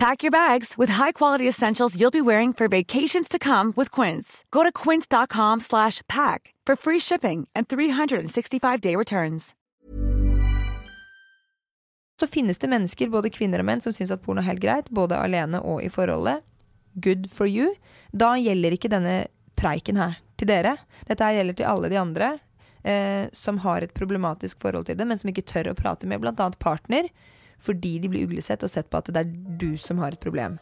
Pack your bags with high-quality essentials you'll be wearing for vacations to come with Quince. Go to quince.com slash pack for free shipping and 365-day returns. Så finnes det mennesker, både kvinner og menn, som syns at porno er helt greit, både alene og i forholdet. Good for you. Da gjelder ikke denne preiken her til dere. Dette her gjelder til alle de andre eh, som har et problematisk forhold til det, men som ikke tør å prate med bl.a. partner, fordi de blir uglesett og sett på at det er du som har et problem.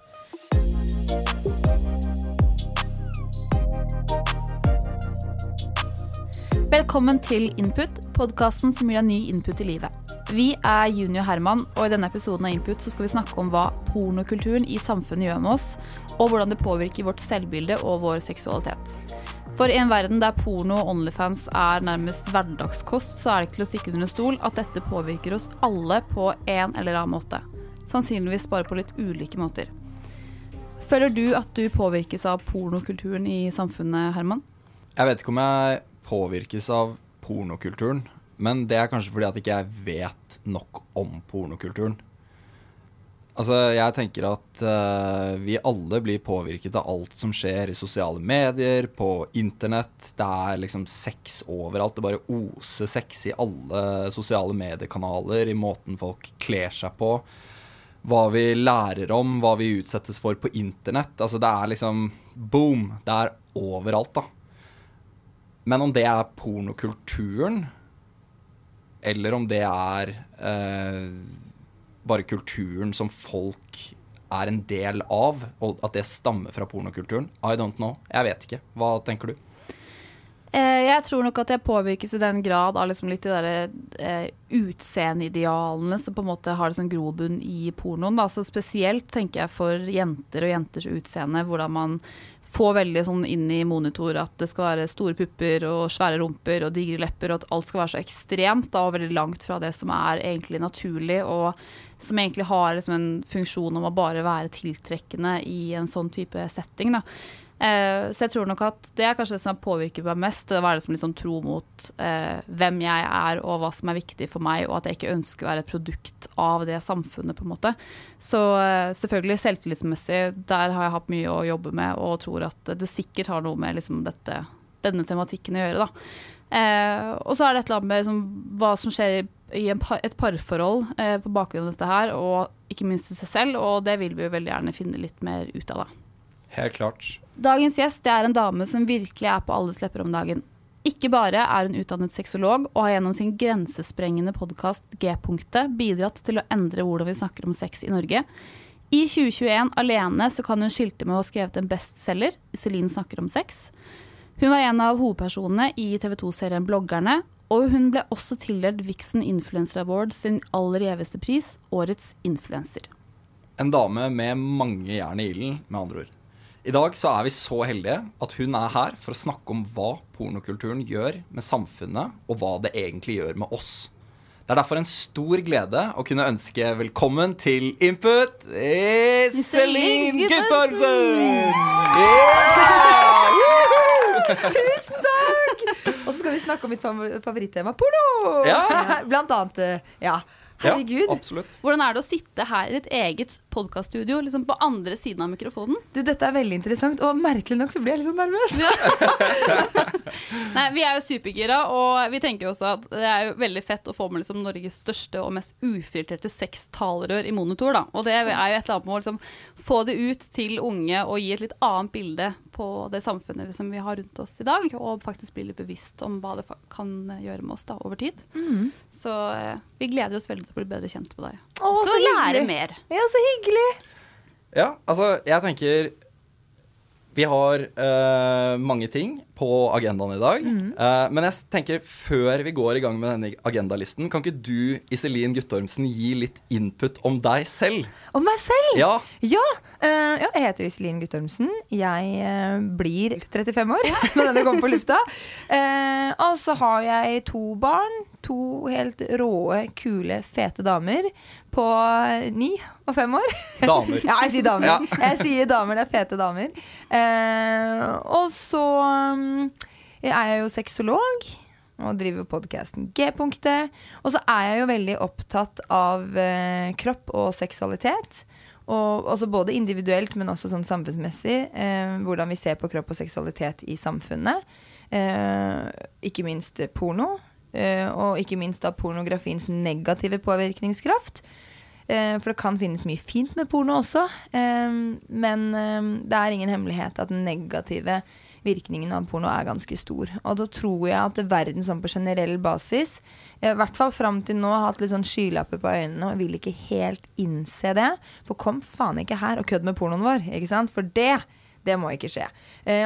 Velkommen til Input, podkasten som gir deg ny input i livet. Vi er Junior Herman, og i denne episoden av Input så skal vi snakke om hva pornokulturen i samfunnet gjør med oss, og hvordan det påvirker vårt selvbilde og vår seksualitet. For i en verden der porno og Onlyfans er nærmest hverdagskost, så er det ikke til å stikke under stol at dette påvirker oss alle på en eller annen måte. Sannsynligvis bare på litt ulike måter. Føler du at du påvirkes av pornokulturen i samfunnet, Herman? Jeg vet ikke om jeg påvirkes av pornokulturen, men det er kanskje fordi at ikke jeg vet nok om pornokulturen. Altså, jeg tenker at uh, vi alle blir påvirket av alt som skjer i sosiale medier, på internett. Det er liksom sex overalt. Det bare oser sex i alle sosiale mediekanaler, i måten folk kler seg på. Hva vi lærer om, hva vi utsettes for på internett. Altså, det er liksom boom. Det er overalt, da. Men om det er pornokulturen, eller om det er uh, bare kulturen som folk er en del av, og at det stammer fra pornokulturen. I don't know. Jeg vet ikke. Hva tenker du? Eh, jeg tror nok at jeg påvirkes i den grad av liksom litt de der eh, utseendeidealene som på en måte har liksom grobunn i pornoen. Da. Så spesielt tenker jeg for jenter og jenters utseende, hvordan man får veldig sånn inn i monitor at det skal være store pupper og svære rumper og digre lepper, og at alt skal være så ekstremt da, og veldig langt fra det som er egentlig naturlig, og som egentlig har liksom en funksjon om å bare være tiltrekkende i en sånn type setting. Da. Eh, så jeg tror nok at det er kanskje det som har påvirket meg mest. Det å være liksom litt sånn tro mot eh, hvem jeg er og hva som er viktig for meg, og at jeg ikke ønsker å være et produkt av det samfunnet, på en måte. Så eh, selvfølgelig selvtillitsmessig, der har jeg hatt mye å jobbe med, og tror at det sikkert har noe med liksom dette, denne tematikken å gjøre, da. Eh, og så er det et eller annet med liksom, hva som skjer i, i par, et parforhold eh, på bakgrunn av dette her, og ikke minst i seg selv, og det vil vi jo veldig gjerne finne litt mer ut av, da. Helt klart. Dagens gjest det er en dame som virkelig er på alles lepper om dagen. Ikke bare er hun utdannet sexolog og har gjennom sin grensesprengende podkast G-punktet bidratt til å endre hvordan vi snakker om sex i Norge. I 2021 alene så kan hun skilte med å ha skrevet en bestselger, 'Iselin snakker om sex'. Hun var en av hovedpersonene i TV 2-serien Bloggerne, og hun ble også tildelt Vixen Influencer Award sin aller gjeveste pris, Årets influenser. En dame med mange jern i ilden, med andre ord. I dag så er vi så heldige at hun er her for å snakke om hva pornokulturen gjør med samfunnet, og hva det egentlig gjør med oss. Det er derfor en stor glede å kunne ønske velkommen til Input Iselin Guttormsen! Tusen takk! Og så skal vi snakke om mitt favorittema porno! Ja. Blant annet. eh, Ja. Ja, absolutt. Hvordan er det å sitte her i ditt eget podkaststudio, liksom på andre siden av mikrofonen? Du, dette er veldig interessant, og merkelig nok så blir jeg litt sånn nervøs. Nei, Vi er jo supergira, og vi tenker jo også at det er jo veldig fett å få med liksom Norges største og mest ufiltrerte sextalerør i monitor. da. Og det er jo et eller annet med å liksom få det ut til unge og gi et litt annet bilde på det samfunnet som vi har rundt oss i dag, og faktisk bli litt bevisst om hva det kan gjøre med oss da, over tid. Så eh, vi gleder oss veldig til å bli bedre kjent på deg. Å, så, så lære mer. Ja, så hyggelig. Ja, altså, jeg tenker Vi har uh, mange ting på agendaen i dag. Eh, men jeg tenker før vi går i gang med denne agendalisten, kan ikke du, Iselin Guttormsen, gi litt input om deg selv? Om meg selv? Ja, Ja, Uh, ja, jeg heter Iselin Guttormsen. Jeg blir 35 år når denne kommer på lufta. Eh, og så har jeg to barn. To helt råe, kule, fete damer på ni og fem år. damer. Ja, jeg sier damer. Ja. Jeg sier damer, det er fete damer. Eh, og så um, er jeg jo sexolog og driver podkasten G-punktet. Og så er jeg jo veldig opptatt av eh, kropp og seksualitet. Og også både individuelt, men også sånn samfunnsmessig. Eh, hvordan vi ser på kropp og seksualitet i samfunnet. Eh, ikke minst porno. Eh, og ikke minst da pornografiens negative påvirkningskraft. Eh, for det kan finnes mye fint med porno også. Eh, men det er ingen hemmelighet at den negative virkningen av porno er ganske stor. Og da tror jeg at verden sånn på generell basis, i hvert fall fram til nå, har hatt litt sånn skylapper på øynene og vil ikke helt innse det. For kom for faen ikke her og kødd med pornoen vår, ikke sant? For det, det må ikke skje.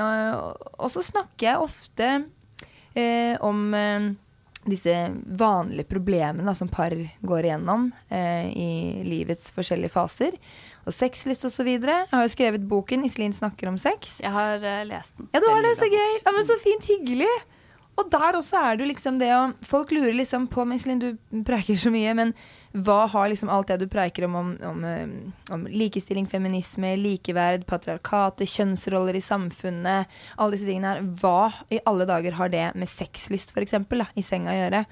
Og, så snakker jeg ofte om disse vanlige problemene da, som par går igjennom eh, i livets forskjellige faser. Og sexlyst osv. Jeg har jo skrevet boken 'Iselin snakker om sex'. Jeg har uh, lest den. Ja, du har det, så gøy! Ja, men Så fint, hyggelig! Og der også er det jo liksom det å Folk lurer liksom på Iselin, du preiker så mye, men hva har liksom alt det du preiker om om, om, eh, om likestilling, feminisme, likeverd, patriarkatet, kjønnsroller i samfunnet, alle disse tingene her, hva i alle dager har det med sexlyst, eksempel, i senga å gjøre?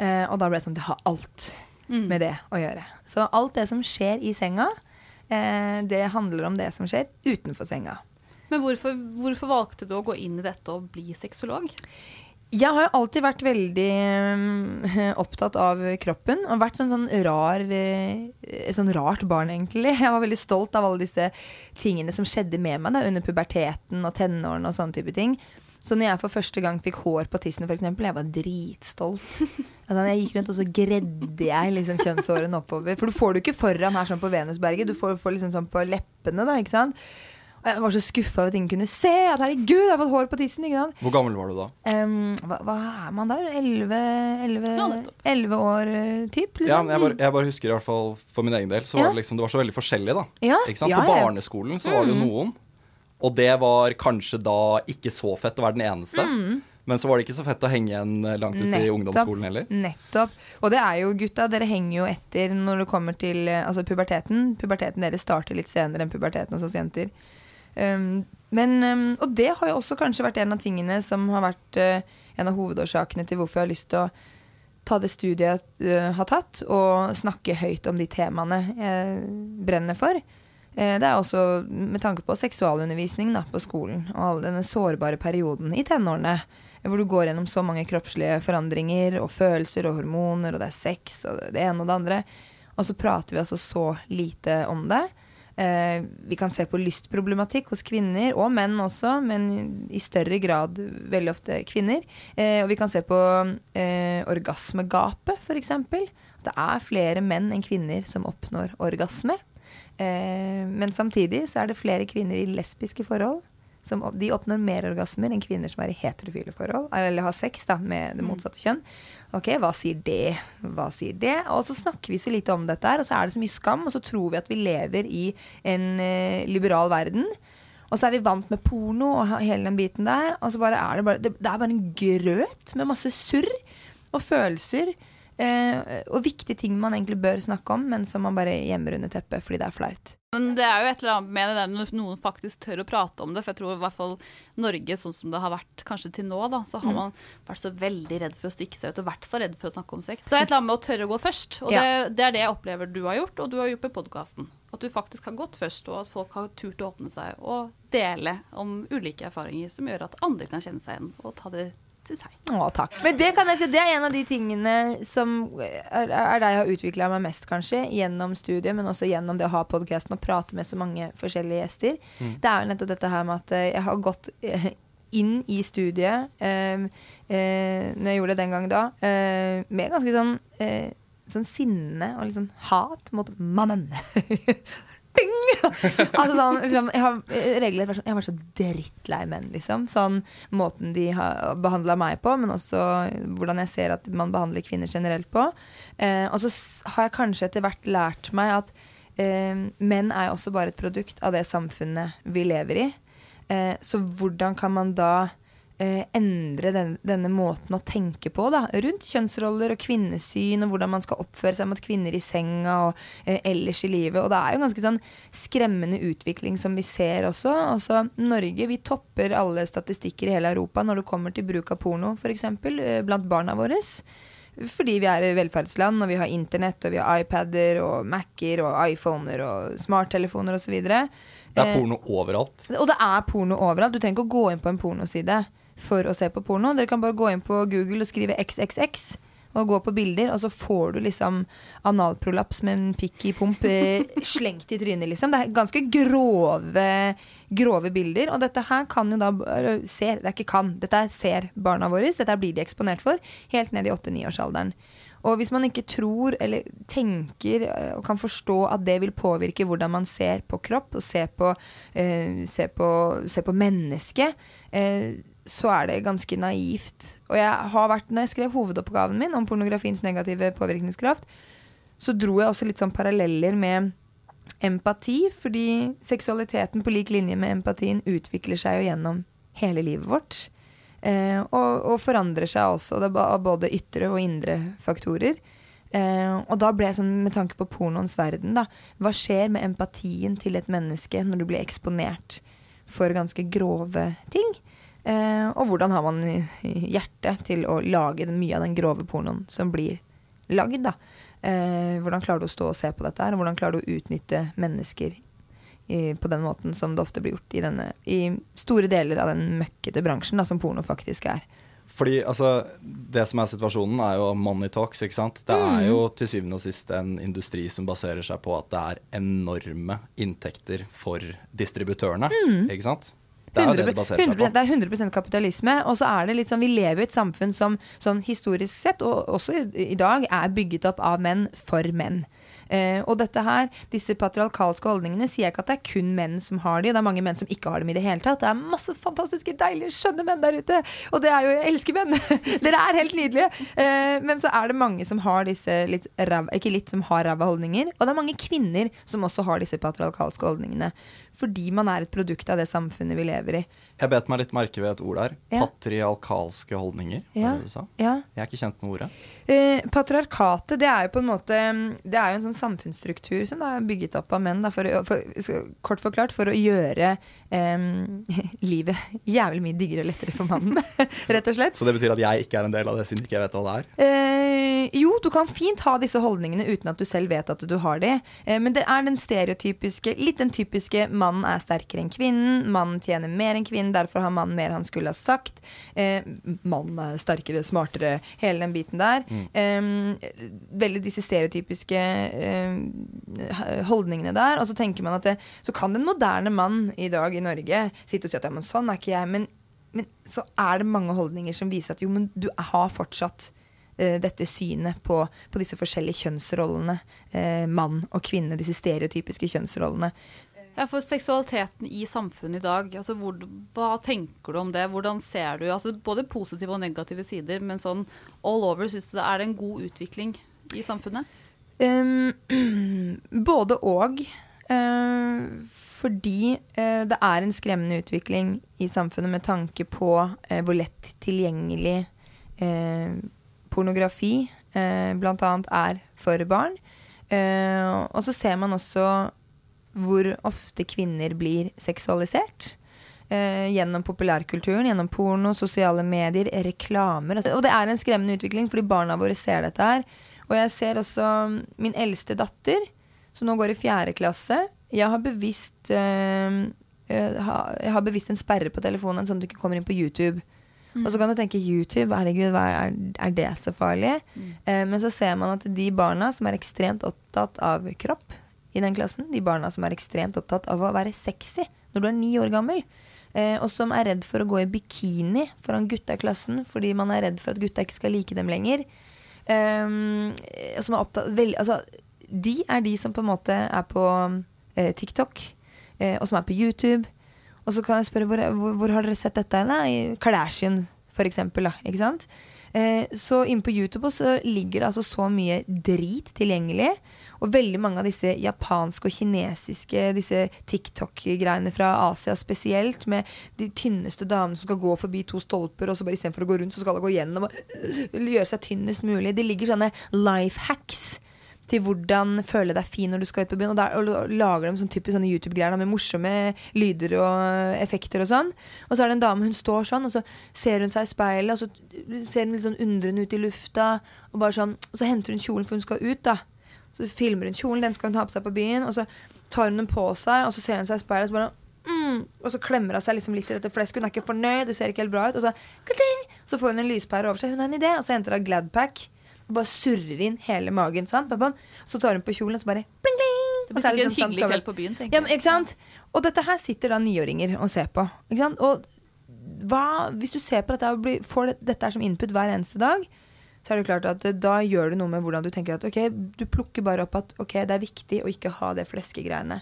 Eh, og da ble det sånn Det har alt med det å gjøre. Så alt det som skjer i senga, eh, det handler om det som skjer utenfor senga. Men hvorfor, hvorfor valgte du å gå inn i dette og bli sexolog? Jeg har jo alltid vært veldig mm, opptatt av kroppen. Og vært sånn, sånn rar eh, sånn rart barn, egentlig. Jeg var veldig stolt av alle disse tingene som skjedde med meg da, under puberteten og tenårene og sånne type ting. Så når jeg for første gang fikk hår på tissen, for eksempel, jeg var dritstolt. Altså, jeg gikk rundt og så gredde jeg liksom kjønnshårene oppover. For du får det jo ikke foran her sånn på Venusberget, du får, det liksom sånn på leppene, da, ikke sant. Og jeg var så skuffa over at ingen kunne se at herregud, jeg har fått hår på tissen. ikke sant? Hvor gammel var du da? Um, hva, hva er man der? 11, 11, Ja, 11 år eh, typ? Liksom? Ja, jeg, bare, jeg bare husker i hvert fall for min egen del, så var det liksom, det var så veldig forskjellig, da. Ja, Ikke sant? ja, På ja. barneskolen så var det jo noen, og det var kanskje da ikke så fett å være den eneste. Men så var det ikke så fett å henge igjen langt ut i ungdomsskolen heller. Nettopp. Og det er jo, gutta, dere henger jo etter når det kommer til eh, altså puberteten. Puberteten deres starter litt senere enn puberteten hos oss jenter. Um, men, um, og det har jo også kanskje vært en av tingene som har vært uh, en av hovedårsakene til hvorfor jeg har lyst til å ta det studiet jeg uh, har tatt, og snakke høyt om de temaene jeg brenner for. Eh, det er også med tanke på seksualundervisning på skolen, og all denne sårbare perioden i tenårene. Hvor du går gjennom så mange kroppslige forandringer og følelser og hormoner, og det er sex og det ene og det andre. Og så prater vi altså så lite om det. Eh, vi kan se på lystproblematikk hos kvinner, og menn også, men i større grad veldig ofte kvinner. Eh, og vi kan se på eh, orgasmegapet, f.eks. Det er flere menn enn kvinner som oppnår orgasme. Eh, men samtidig så er det flere kvinner i lesbiske forhold. Som, de oppnår mer orgasmer enn kvinner som er i heterofile forhold. Eller har sex da, med det motsatte kjønn. Ok, hva sier det? Hva sier det? Og så snakker vi så lite om dette her, og så er det så mye skam, og så tror vi at vi lever i en eh, liberal verden. Og så er vi vant med porno og hele den biten der. Og så bare er det bare Det, det er bare en grøt med masse surr og følelser. Eh, og viktige ting man egentlig bør snakke om, men som man bare gjemmer under teppet fordi det er flaut. Men det er jo et eller annet med det der når noen faktisk tør å prate om det. For jeg tror i hvert fall Norge, sånn som det har vært kanskje til nå, da, så Mm. har man vært så veldig redd for å stikke seg ut, og i hvert fall redd for å snakke om sex. Så det er et eller annet med å tørre å gå først. Og Ja. det, det er det jeg opplever du har gjort, og du har gjort på podkasten. At du faktisk har gått først, og at folk har turt å åpne seg og dele om ulike erfaringer som gjør at andre kan kjenne seg igjen og ta det til jeg. Å, takk. Men det kan jeg si, det er en av de tingene som er, er det jeg har utvikla meg mest, kanskje, gjennom studiet, men også gjennom det å ha podkasten og prate med så mange forskjellige gjester. Det er jo nettopp dette her med at eh, jeg har gått eh, inn i studiet eh, eh, når jeg gjorde det den gang da, eh, med ganske sånn, eh, sånn sinne og sånn hat mot mannen. Ding! altså sånn, liksom, jeg har regler, vært sånn Jeg har vært så drittlei menn, liksom. Sånn måten de har behandla meg på, men også hvordan jeg ser at man behandler kvinner generelt på. Eh, og så har jeg kanskje etter hvert lært meg at eh, menn er også bare et produkt av det samfunnet vi lever i. Eh, så hvordan kan man da eh, endre den, denne måten å tenke på da, rundt kjønnsroller og kvinnesyn, og hvordan man skal oppføre seg mot kvinner i senga og eh, ellers i livet. Og det er jo en ganske sånn skremmende utvikling som vi ser også. Altså, Norge vi topper alle statistikker i hele Europa når det kommer til bruk av porno, f.eks., eh, blant barna våre. Fordi vi er velferdsland, og vi har internett, og vi har iPader og Mac-er og iPhoner og smarttelefoner osv. Det er porno overalt. Og det er porno overalt. Du trenger ikke å gå inn på en pornoside for å se på porno. Dere kan bare gå inn på Google og skrive XXX og gå på bilder, og så får du liksom analprolaps med en pikk i pump eh, slengt i trynet, liksom. Det er ganske grove, grove bilder. Og dette her kan jo da ser, Det er ikke kan, dette ser barna våre. Dette blir de eksponert for helt ned i 8-9-årsalderen. Og hvis man ikke tror eller tenker eh, og kan forstå at det vil påvirke hvordan man ser på kropp og ser på, eh, ser på, ser på mennesket, eh, så er det ganske naivt. Og jeg har vært, når jeg skrev hovedoppgaven min om pornografiens negative påvirkningskraft, så dro jeg også litt sånn paralleller med empati, fordi seksualiteten på lik linje med empatien utvikler seg jo gjennom hele livet vårt. Eh, og, og forandrer seg også, det er både ytre og indre faktorer. Eh, og da ble jeg sånn, med tanke på pornoens verden, da. Hva skjer med empatien til et menneske når du blir eksponert for ganske grove ting? Eh, og hvordan har man hjertet til å lage mye av den grove pornoen som blir lagd, da? Eh, hvordan klarer du å stå og se på dette her, og hvordan klarer du å utnytte mennesker i, på den måten som det ofte blir gjort i, denne, i store deler av den møkkete bransjen da, som porno faktisk er. Fordi altså, det som er situasjonen, er jo money talks, ikke sant. Det er jo til syvende og sist en industri som baserer seg på at det er enorme inntekter for distributørene, ikke sant. Det er jo det det 100, baserer seg 100, på. det er 100 kapitalisme. Og så er det litt sånn, vi lever i et samfunn som sånn historisk sett, og også i, i dag, er bygget opp av menn for menn. Uh, og dette her, disse patriarkalske holdningene, sier jeg ikke at det er kun menn som har de. Det er mange menn som ikke har dem i det hele tatt. Det er masse fantastiske, deilige, skjønne menn der ute. Og det er jo, jeg elsker menn! Dere er helt nydelige! Uh, men så er det mange som har disse litt ræva, ikke litt, som har ræva holdninger. Og det er mange kvinner som også har disse patriarkalske holdningene. Fordi man er et produkt av det samfunnet vi lever i. Jeg bet meg litt merke ved et ord der. Ja. Patriarkalske holdninger, var Ja. det du sa? Ja. Jeg er ikke kjent med ordet. Eh, patriarkatet det er jo på en måte Det er jo en sånn samfunnsstruktur som er bygget opp av menn. Da, for, for, kort forklart for å gjøre eh, livet jævlig mye diggere og lettere for mannen, rett og slett. Så det betyr at jeg ikke er en del av det, siden ikke jeg vet hva det er? Eh, jo, du kan fint ha disse holdningene uten at du selv vet at du har de. Eh, men det er den stereotypiske, litt den typiske mannen er sterkere enn kvinnen, mannen tjener mer enn kvinnen, derfor har mannen mer han skulle ha sagt. Eh, mannen er sterkere, smartere, hele den biten der. Eh, veldig disse stereotypiske eh, holdningene der. Og så tenker man at det, så kan den moderne mann i dag i Norge sitte og si at ja, men sånn er ikke jeg. Men, men så er det mange holdninger som viser at jo, men du har fortsatt eh, dette synet på, på disse forskjellige kjønnsrollene. Eh, mann og kvinne, disse stereotypiske kjønnsrollene. Ja, for seksualiteten i samfunnet i dag, altså hvor, hva tenker du om det? Hvordan ser du altså både positive og negative sider, men sånn all over, syns du det er en god utvikling i samfunnet? Um, både og. Uh, fordi uh, det er en skremmende utvikling i samfunnet med tanke på uh, hvor lett tilgjengelig pornografi uh, annet er for barn. Og så ser man også hvor ofte kvinner blir seksualisert. Eh, gjennom populærkulturen, gjennom porno, sosiale medier, reklamer. Altså, og det er en skremmende utvikling, fordi barna våre ser dette her. Og jeg ser også min eldste datter, som nå går i fjerde klasse. Jeg har bevisst eh, eh, Jeg har bevisst en sperre på telefonen, sånn at du ikke kommer inn på YouTube. Og så kan du tenke YouTube, herregud, er, er det så farlig? Eh, men så ser man at de barna som er ekstremt opptatt av kropp i den klassen, de barna som er ekstremt opptatt av å være sexy når du er ni år gammel, eh, og som er redd for å gå i bikini foran gutta i klassen fordi man er redd for at gutta ikke skal like dem lenger, eh, som er opptatt vel, altså, De er de som på en måte er på eh, TikTok, eh, og som er på YouTube. Og så kan jeg spørre hvor, hvor, hvor har dere sett dette? Da? i Kardashian, for eksempel. Da, ikke sant? Eh, så inne på YouTube også ligger det altså så mye drit tilgjengelig. Og veldig mange av disse japanske og kinesiske disse TikTok-greiene fra Asia spesielt, med de tynneste damene som skal gå forbi to stolper, og så bare istedenfor å gå rundt, så skal de gå gjennom og gjøre seg tynnest mulig. Det ligger sånne life hacks til hvordan føle deg fin når du skal ut på byen. Og, der, og lager de sånn typisk sånne YouTube-greier med morsomme lyder og effekter og sånn. Og så er det en dame, hun står sånn, og så ser hun seg i speilet, og så ser hun litt sånn undrende ut i lufta, og bare sånn Og så henter hun kjolen, for hun skal ut, da. Så filmer hun kjolen, den skal hun ta på seg på byen, og så tar hun den på seg, og så ser hun seg i speilet, og så bare Mm, og så klemmer hun seg liksom litt i dette flesket. Hun er ikke fornøyd, det ser ikke helt bra ut. Og så, så får hun en lyspære over seg. Hun har en idé, og så henter hun Gladpack og bare surrer inn hele magen. Sant? Så tar hun på kjolen, og så bare bling, bling. Det blir sikkert en liksom hyggelig kveld på byen, tenker jeg. ja, men, ikke sant? Og dette her sitter da niåringer og ser på. Ikke sant? Og hva, hvis du ser på dette og får dette som input hver eneste dag, så er det klart at da gjør det noe med hvordan du tenker at ok, du plukker bare opp at ok, det er viktig å ikke ha det fleskegreiene.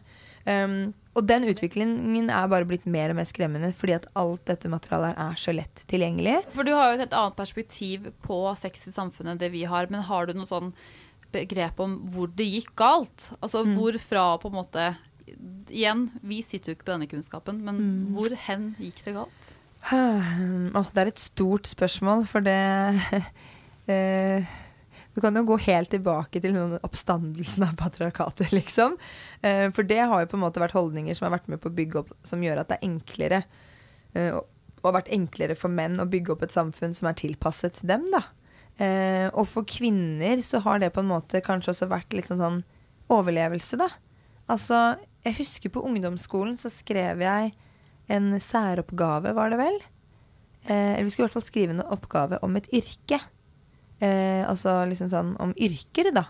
Um, og den utviklingen er bare blitt mer og mer skremmende fordi at alt dette materialet er så lett tilgjengelig. For du har jo et helt annet perspektiv på sex i samfunnet enn det vi har. Men har du noe sånn begrep om hvor det gikk galt? Altså mm. hvor fra på en måte Igjen, vi sitter jo ikke på denne kunnskapen, men mm. hvor hen gikk det galt? Oh, det er et stort spørsmål, for det eh, du kan jo gå helt tilbake til noen oppstandelsen av patriarkatet, liksom. Eh, for det har jo på en måte vært holdninger som har vært med på å bygge opp, som gjør at det er enklere eh, og og vært enklere for menn å bygge opp et samfunn som er tilpasset dem, da. Eh, og for kvinner så har det på en måte kanskje også vært litt sånn, sånn overlevelse, da. Altså, jeg husker på ungdomsskolen så skrev jeg en særoppgave, var det vel? eller vi skulle i hvert fall skrive en oppgave om et yrke. Eh, altså liksom sånn om yrker, da.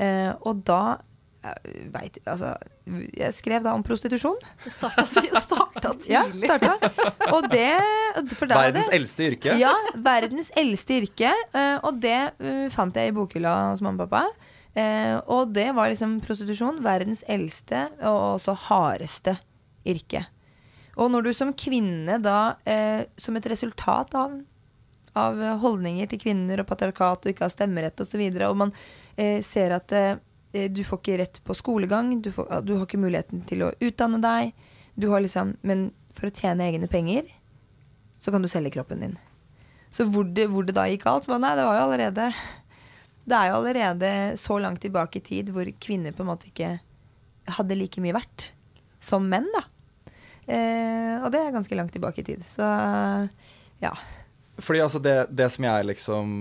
Eh, og da jeg vet, Altså, jeg skrev da om prostitusjon. Det starta, starta tidlig. Ja, starta. Og det Verdens det, eldste yrke? Ja, verdens eldste yrke. Uh, og det uh, fant jeg i bokhylla hos mamma og pappa. Uh, og det var liksom prostitusjon. Verdens eldste og også hardeste yrke. Og når du som kvinne da, som et resultat av av holdninger til kvinner og patriarkat og ikke har stemmerett osv. Og, så og man eh, ser at eh, du får ikke rett på skolegang, du, får, du, har ikke muligheten til å utdanne deg. Du har liksom, men for å tjene egne penger, så kan du selge kroppen din. Så hvor det, hvor det da gikk galt, nei, det var jo allerede Det er jo allerede så langt tilbake i tid hvor kvinner på en måte ikke hadde like mye verdt som menn, da. Eh, og det er ganske langt tilbake i tid. Så ja. Fordi altså det, det, som jeg liksom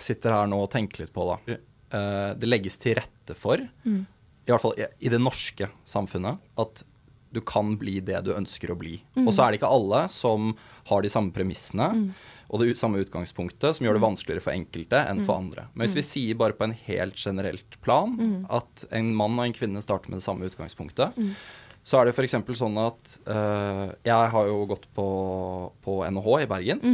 sitter her nå og tenker litt på, da. Uh, det legges til rette for, mm. i hvert fall i, i, det norske samfunnet, at du kan bli det du ønsker å bli. Mm. Og så er det ikke alle som har de samme premissene mm. og det samme utgangspunktet som gjør det mm. vanskeligere for enkelte enn for mm. andre. Men hvis vi mm. sier bare på en helt generelt plan at en mann og en kvinne starter med det samme utgangspunktet, så er det f.eks. sånn at uh, jeg har jo gått på, på NHH i Bergen.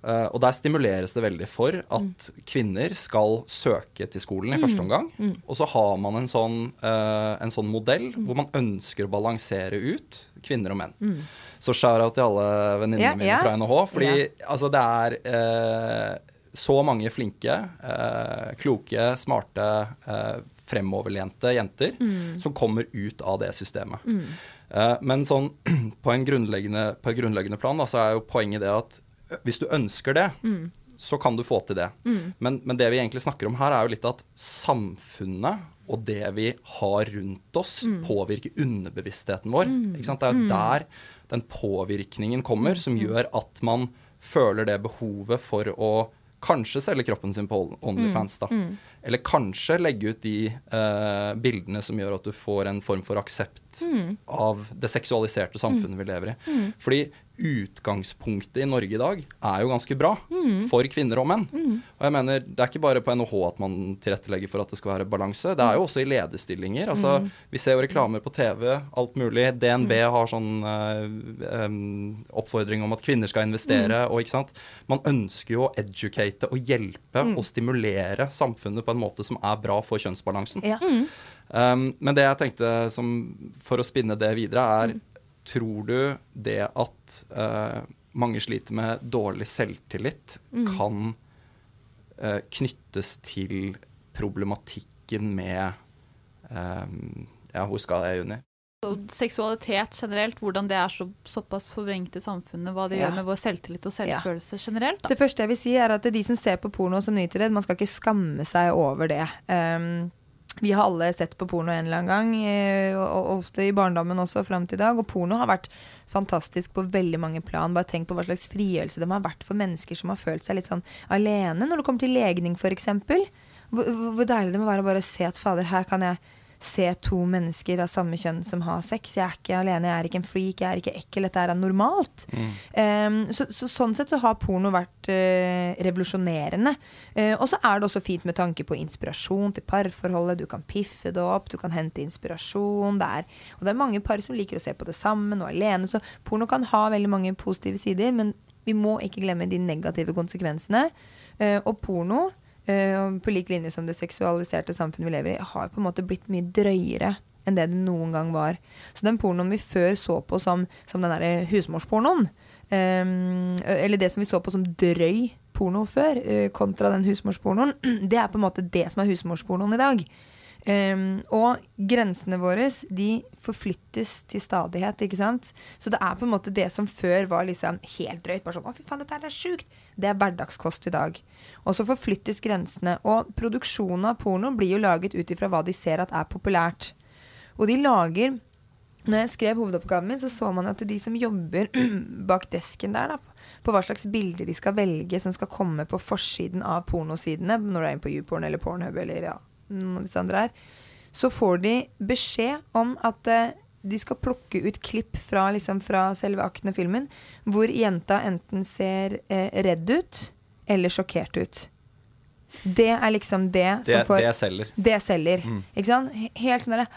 Uh, og der stimuleres det veldig for at mm. kvinner skal søke til skolen i mm. første omgang. Mm. Og så har man en sånn, uh, en sånn modell mm. hvor man ønsker å balansere ut kvinner og menn. Mm. Så skjæra til alle venninnene ja, mine ja. fra NHH. Fordi ja. altså, det er uh, så mange flinke, kloke, smarte, fremoverlente jenter mm. som kommer ut av det systemet. men sånn på en grunnleggende, på et grunnleggende plan da, så er jo poenget det at hvis du ønsker det, mm. så kan du få til det. Mm. Men, men, det vi egentlig snakker om her, er jo litt at samfunnet og det vi har rundt oss, mm. påvirker underbevisstheten vår. Mm. Det er jo mm. der den påvirkningen kommer, som mm. gjør at man føler det behovet for å kanskje selge kroppen sin på Onlyfans, da. Eller kanskje legge ut de uh, bildene som gjør at du får en form for aksept mm. av det seksualiserte samfunnet mm. vi lever i. Mm. Fordi utgangspunktet i Norge i dag er jo ganske bra for kvinner og menn. Og jeg mener, Det er ikke bare på NHH at man tilrettelegger for at det skal være balanse. Det er jo også i lederstillinger. altså Vi ser jo reklamer på TV, alt mulig. DNB har sånn eh, um, oppfordring om at kvinner skal investere. og ikke sant? Man ønsker jo å educate og hjelpe og stimulere samfunnet på en måte som er bra for kjønnsbalansen. Ja. Um, men det jeg tenkte som, for å spinne det videre, er Tror du det at uh, mange sliter med dårlig selvtillit, kan uh, knyttes til problematikken med um, Ja, hvor skal jeg, Juni? Og seksualitet generelt, hvordan det er så, såpass forvrengt i samfunnet, hva det Ja. gjør med vår selvtillit og selvfølelse generelt. Da. Det første jeg vil si, er at de som ser på porno som nyter det, man skal ikke skamme seg over det. Um, vi har alle sett på porno en eller annen gang, eh, og ofte i barndommen også fram til i dag. Og porno har vært fantastisk på veldig mange plan. Bare tenk på hva slags frigjørelse det har vært for mennesker som har følt seg litt sånn alene. Når det kommer til legning, f.eks. Hvor hvor deilig det må være å bare se at fader, her kan jeg se to mennesker av samme kjønn som har sex. Jeg er ikke alene, jeg er ikke en freak, jeg er ikke ekkel. Dette er normalt. Um, så, så sånn sett så har porno vært uh, revolusjonerende. Uh, og så er det også fint med tanke på inspirasjon til parforholdet. Du kan piffe det opp, du kan hente inspirasjon der. Og det er mange par som liker å se på det sammen og alene, så porno kan ha veldig mange positive sider, men vi må ikke glemme de negative konsekvensene. Uh, og porno, på lik linje som det seksualiserte samfunnet vi lever i, har på en måte blitt mye drøyere enn det det noen gang var. Så den pornoen vi før så på som, som den derre husmorspornoen, um, eller det som vi så på som drøy porno før, uh, kontra den husmorspornoen, det er på en måte det som er husmorspornoen i dag. Ehm, og grensene våre de forflyttes til stadighet, ikke sant. Så det er på en måte det som før var liksom helt drøyt. Bare sånn 'Å, fy faen, dette er sjukt'. Det er hverdagskost i dag. Og så forflyttes grensene. Og produksjonen av porno blir jo laget ut ifra hva de ser at er populært. Og de lager Når jeg skrev hovedoppgaven min, så så man at de som jobber bak desken der, da, på hva slags bilder de skal velge som skal komme på forsiden av pornosidene, når du er inne på YouPorn eller Pornhub eller ja, noen av disse andre her, så får de beskjed om at eh, de skal plukke ut klipp fra, liksom, fra selve akten av filmen, hvor jenta enten ser eh, redd ut eller sjokkert ut. Det er liksom det, Det, som får det selger. det selger. Mm. Ikke sant? Helt sånn derre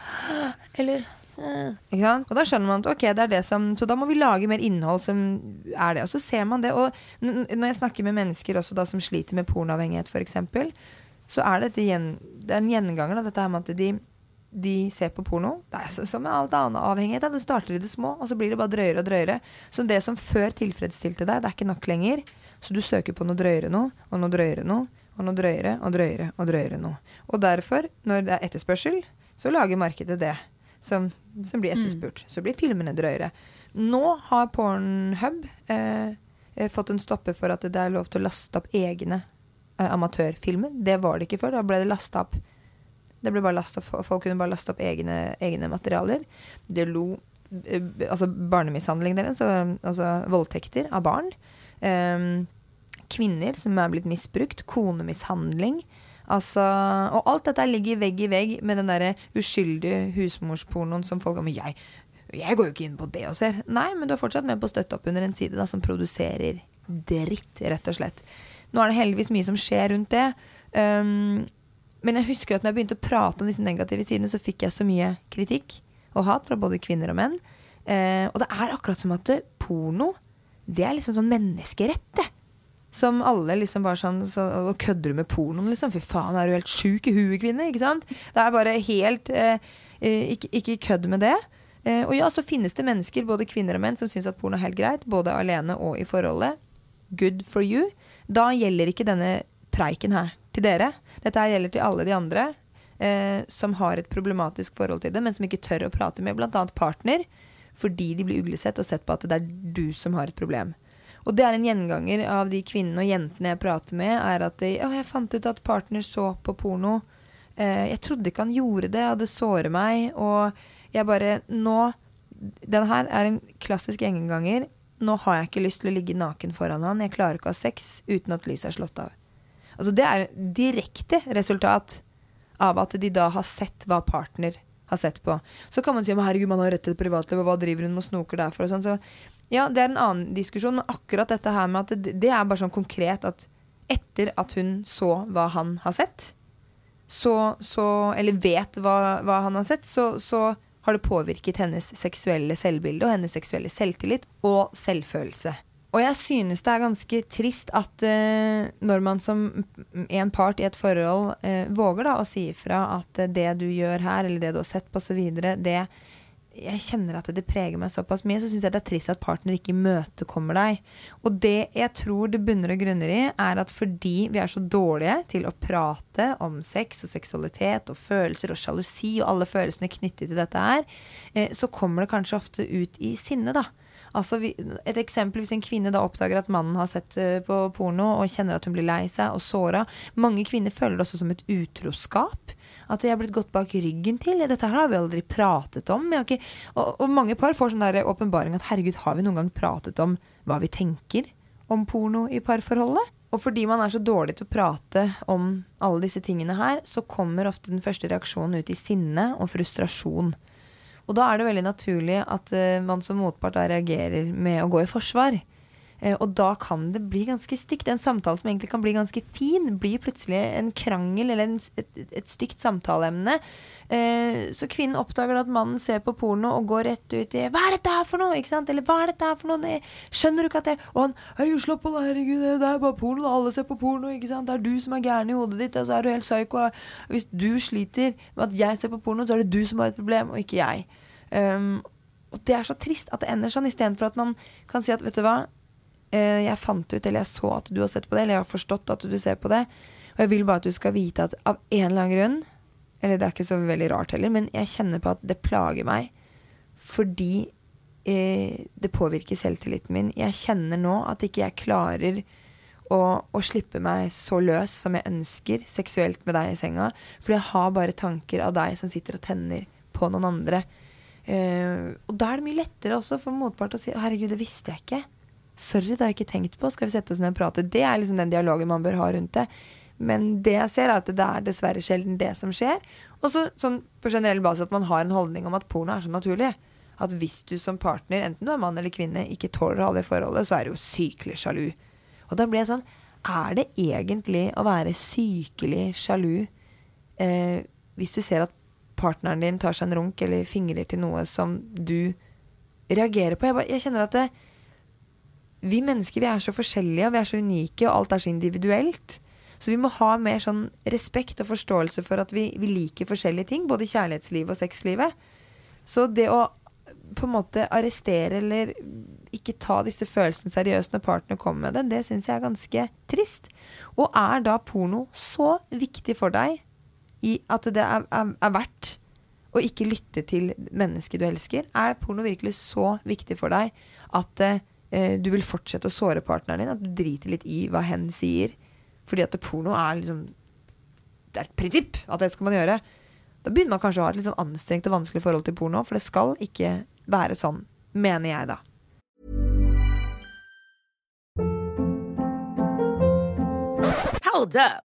Eller? Og da skjønner man at ok, det er det som Så da må vi lage mer innhold som er det. Og så ser man det. Og når jeg snakker med mennesker også da som sliter med pornoavhengighet, f.eks., så er dette gjen, det er en gjenganger, da, dette her med at de de ser på porno. Det er så- som med alt annet avhengighet. Det starter i det små, og så blir det bare drøyere og drøyere. Så det som før tilfredsstilte deg, det er ikke nok lenger. Så du søker på noe drøyere nå, og noe drøyere nå, og noe drøyere og drøyere og drøyere nå. Og derfor, når det er etterspørsel, så lager markedet det som, som blir etterspurt. Så blir filmene drøyere. Nå har Pornhub eh, eh, fått en stopper for at det er lov til å laste opp egne amatørfilmer. Det var det ikke før. Da ble det lasta opp det ble bare opp- Folk kunne bare laste opp egne, egne materialer. Det lo eh, Altså barnemishandling deres, så, altså voldtekter av barn. Um, kvinner som er blitt misbrukt. Konemishandling. Altså, og alt dette ligger vegg i vegg med den derre uskyldige husmorspornoen som folk Men jeg, jeg går jo ikke inn på det og ser. Nei, men du er fortsatt med på å støtte opp under en side da, som produserer dritt, rett og slett. Nå er det heldigvis mye som skjer rundt det. Um, men jeg husker at når jeg begynte å prate om disse negative sidene, så fikk jeg så mye kritikk og hat fra både kvinner og menn. Uh, og det er akkurat som at porno, det er liksom sånn menneskerett, det. Som alle liksom bare sånn så, Og kødder du med pornoen, liksom? Fy faen, er du helt sjuk i huet, kvinne? Ikke sant? Det er bare helt eh, ikke, ikke kødd med det. Uh, og ja, så finnes det mennesker, både kvinner og menn, som syns at porno er helt greit. Både alene og i forholdet. Good for you. Da gjelder ikke denne preiken her til dere. Dette her gjelder til alle de andre eh, som har et problematisk forhold til det, men som ikke tør å prate med bl.a. partner, fordi de blir uglesett og sett på at det er du som har et problem. Og det er en gjenganger av de kvinnene og jentene jeg prater med, er at de, å, jeg fant ut at partner så på porno. Eh, jeg trodde ikke han gjorde det, og det sårer meg. Og jeg bare Nå Den her er en klassisk gjenganger. Nå har jeg ikke lyst til å ligge naken foran han. Jeg klarer ikke å ha sex uten at lyset er slått av. Altså Det er direkte resultat av at de da har sett hva partner har sett på. Så kan man si men herregud, man har rett til privatliv, og hva driver hun og snoker der for? Og sånn, så Ja, det er en annen diskusjon, men akkurat dette her med at det, det er bare sånn konkret at etter at hun så hva han har sett, så, så Eller vet hva, hva han har sett, så, så har det påvirket hennes seksuelle selvbilde og hennes seksuelle selvtillit og selvfølelse. Og jeg synes det er ganske trist at uh, når man som en part i et forhold uh, våger da å si ifra at uh, det du gjør her, eller det du har sett på osv., det jeg kjenner at det preger meg såpass mye, så syns jeg det er trist at partner ikke imøtekommer deg. Og det jeg tror det bunner og grunner i, er at fordi vi er så dårlige til å prate om sex og seksualitet og følelser og sjalusi og alle følelsene knyttet til dette her, så kommer det kanskje ofte ut i sinne, da. Altså, et eksempel hvis en kvinne da oppdager at mannen har sett uh, på porno og kjenner at hun blir lei seg og såra. Mange kvinner føler det også som et utroskap. At jeg har blitt gått bak ryggen til. Dette her har vi aldri pratet om. Ikke, og, og, mange par får sånn der åpenbaring at herregud, har vi noen gang pratet om hva vi tenker om porno i parforholdet? Og fordi man er så dårlig til å prate om alle disse tingene her, så kommer ofte den første reaksjonen ut i sinne og frustrasjon. Og da er det veldig naturlig at uh, man som motpart da reagerer med å gå i forsvar. Uh, og da kan det bli ganske stygt. En samtale som egentlig kan bli ganske fin, blir plutselig en krangel eller en, et, et, stygt samtaleemne. Uh, så kvinnen oppdager at mannen ser på porno og går rett ut i 'Hva er dette her for noe?' ikke sant? Eller 'Hva er dette her for noe?' Skjønner du ikke at det Og han 'Herregud, slapp av, herregud, det er bare porno. Alle ser på porno.' ikke sant? Det er du som er gæren i hodet ditt. Altså er du helt psyko. Hvis du sliter med at jeg ser på porno, så er det du som har et problem, og ikke jeg. Um, og det er så trist at det ender sånn, istedenfor at man kan si at vet du hva, jeg fant ut, eller jeg så at du har sett på det, eller jeg har forstått at du ser på det, og jeg vil bare at du skal vite at av en eller annen grunn, eller det er ikke så veldig rart heller, men jeg kjenner på at det plager meg fordi eh, det påvirker selvtilliten min. Jeg kjenner nå at ikke jeg klarer å, å, slippe meg så løs som jeg ønsker seksuelt med deg i senga. For jeg har bare tanker av deg som sitter og tenner på noen andre. Uh, og da er det mye lettere også for motpart å si 'herregud, det visste jeg ikke'. Sorry, det har jeg ikke tenkt på. Skal vi sette oss ned og prate? Det er liksom den dialogen man bør ha rundt det. Men det jeg ser, er at det er dessverre sjelden det som skjer. Og så sånn på generell basis at man har en holdning om at porno er så naturlig. At hvis du som partner, enten du er mann eller kvinne, ikke tåler å ha det forholdet, så er du jo sykelig sjalu. Og da blir jeg sånn Er det egentlig å være sykelig sjalu eh, hvis du ser at partneren din tar seg en runk eller fingrer til noe som du reagerer på. Jeg, bare, jeg kjenner at det, vi mennesker vi er så forskjellige, og vi er så unike, og alt er så individuelt. Så vi må ha mer sånn respekt og forståelse for at vi, vi liker forskjellige ting, både kjærlighetslivet og sexlivet. Så det å på en måte arrestere eller ikke ta disse følelsene seriøst når partner kommer med det, det syns jeg er ganske trist. Og er da porno så viktig for deg i at det er, er, er verdt å ikke lytte til mennesket du elsker? Er porno virkelig så viktig for deg at eh, du vil fortsette å såre partneren din? At du driter litt i hva hen sier? Fordi at porno er liksom Det er et prinsipp at det skal man gjøre. Da begynner man kanskje å ha et litt sånn anstrengt og vanskelig forhold til porno, for det skal ikke være sånn, mener jeg da. Hold up.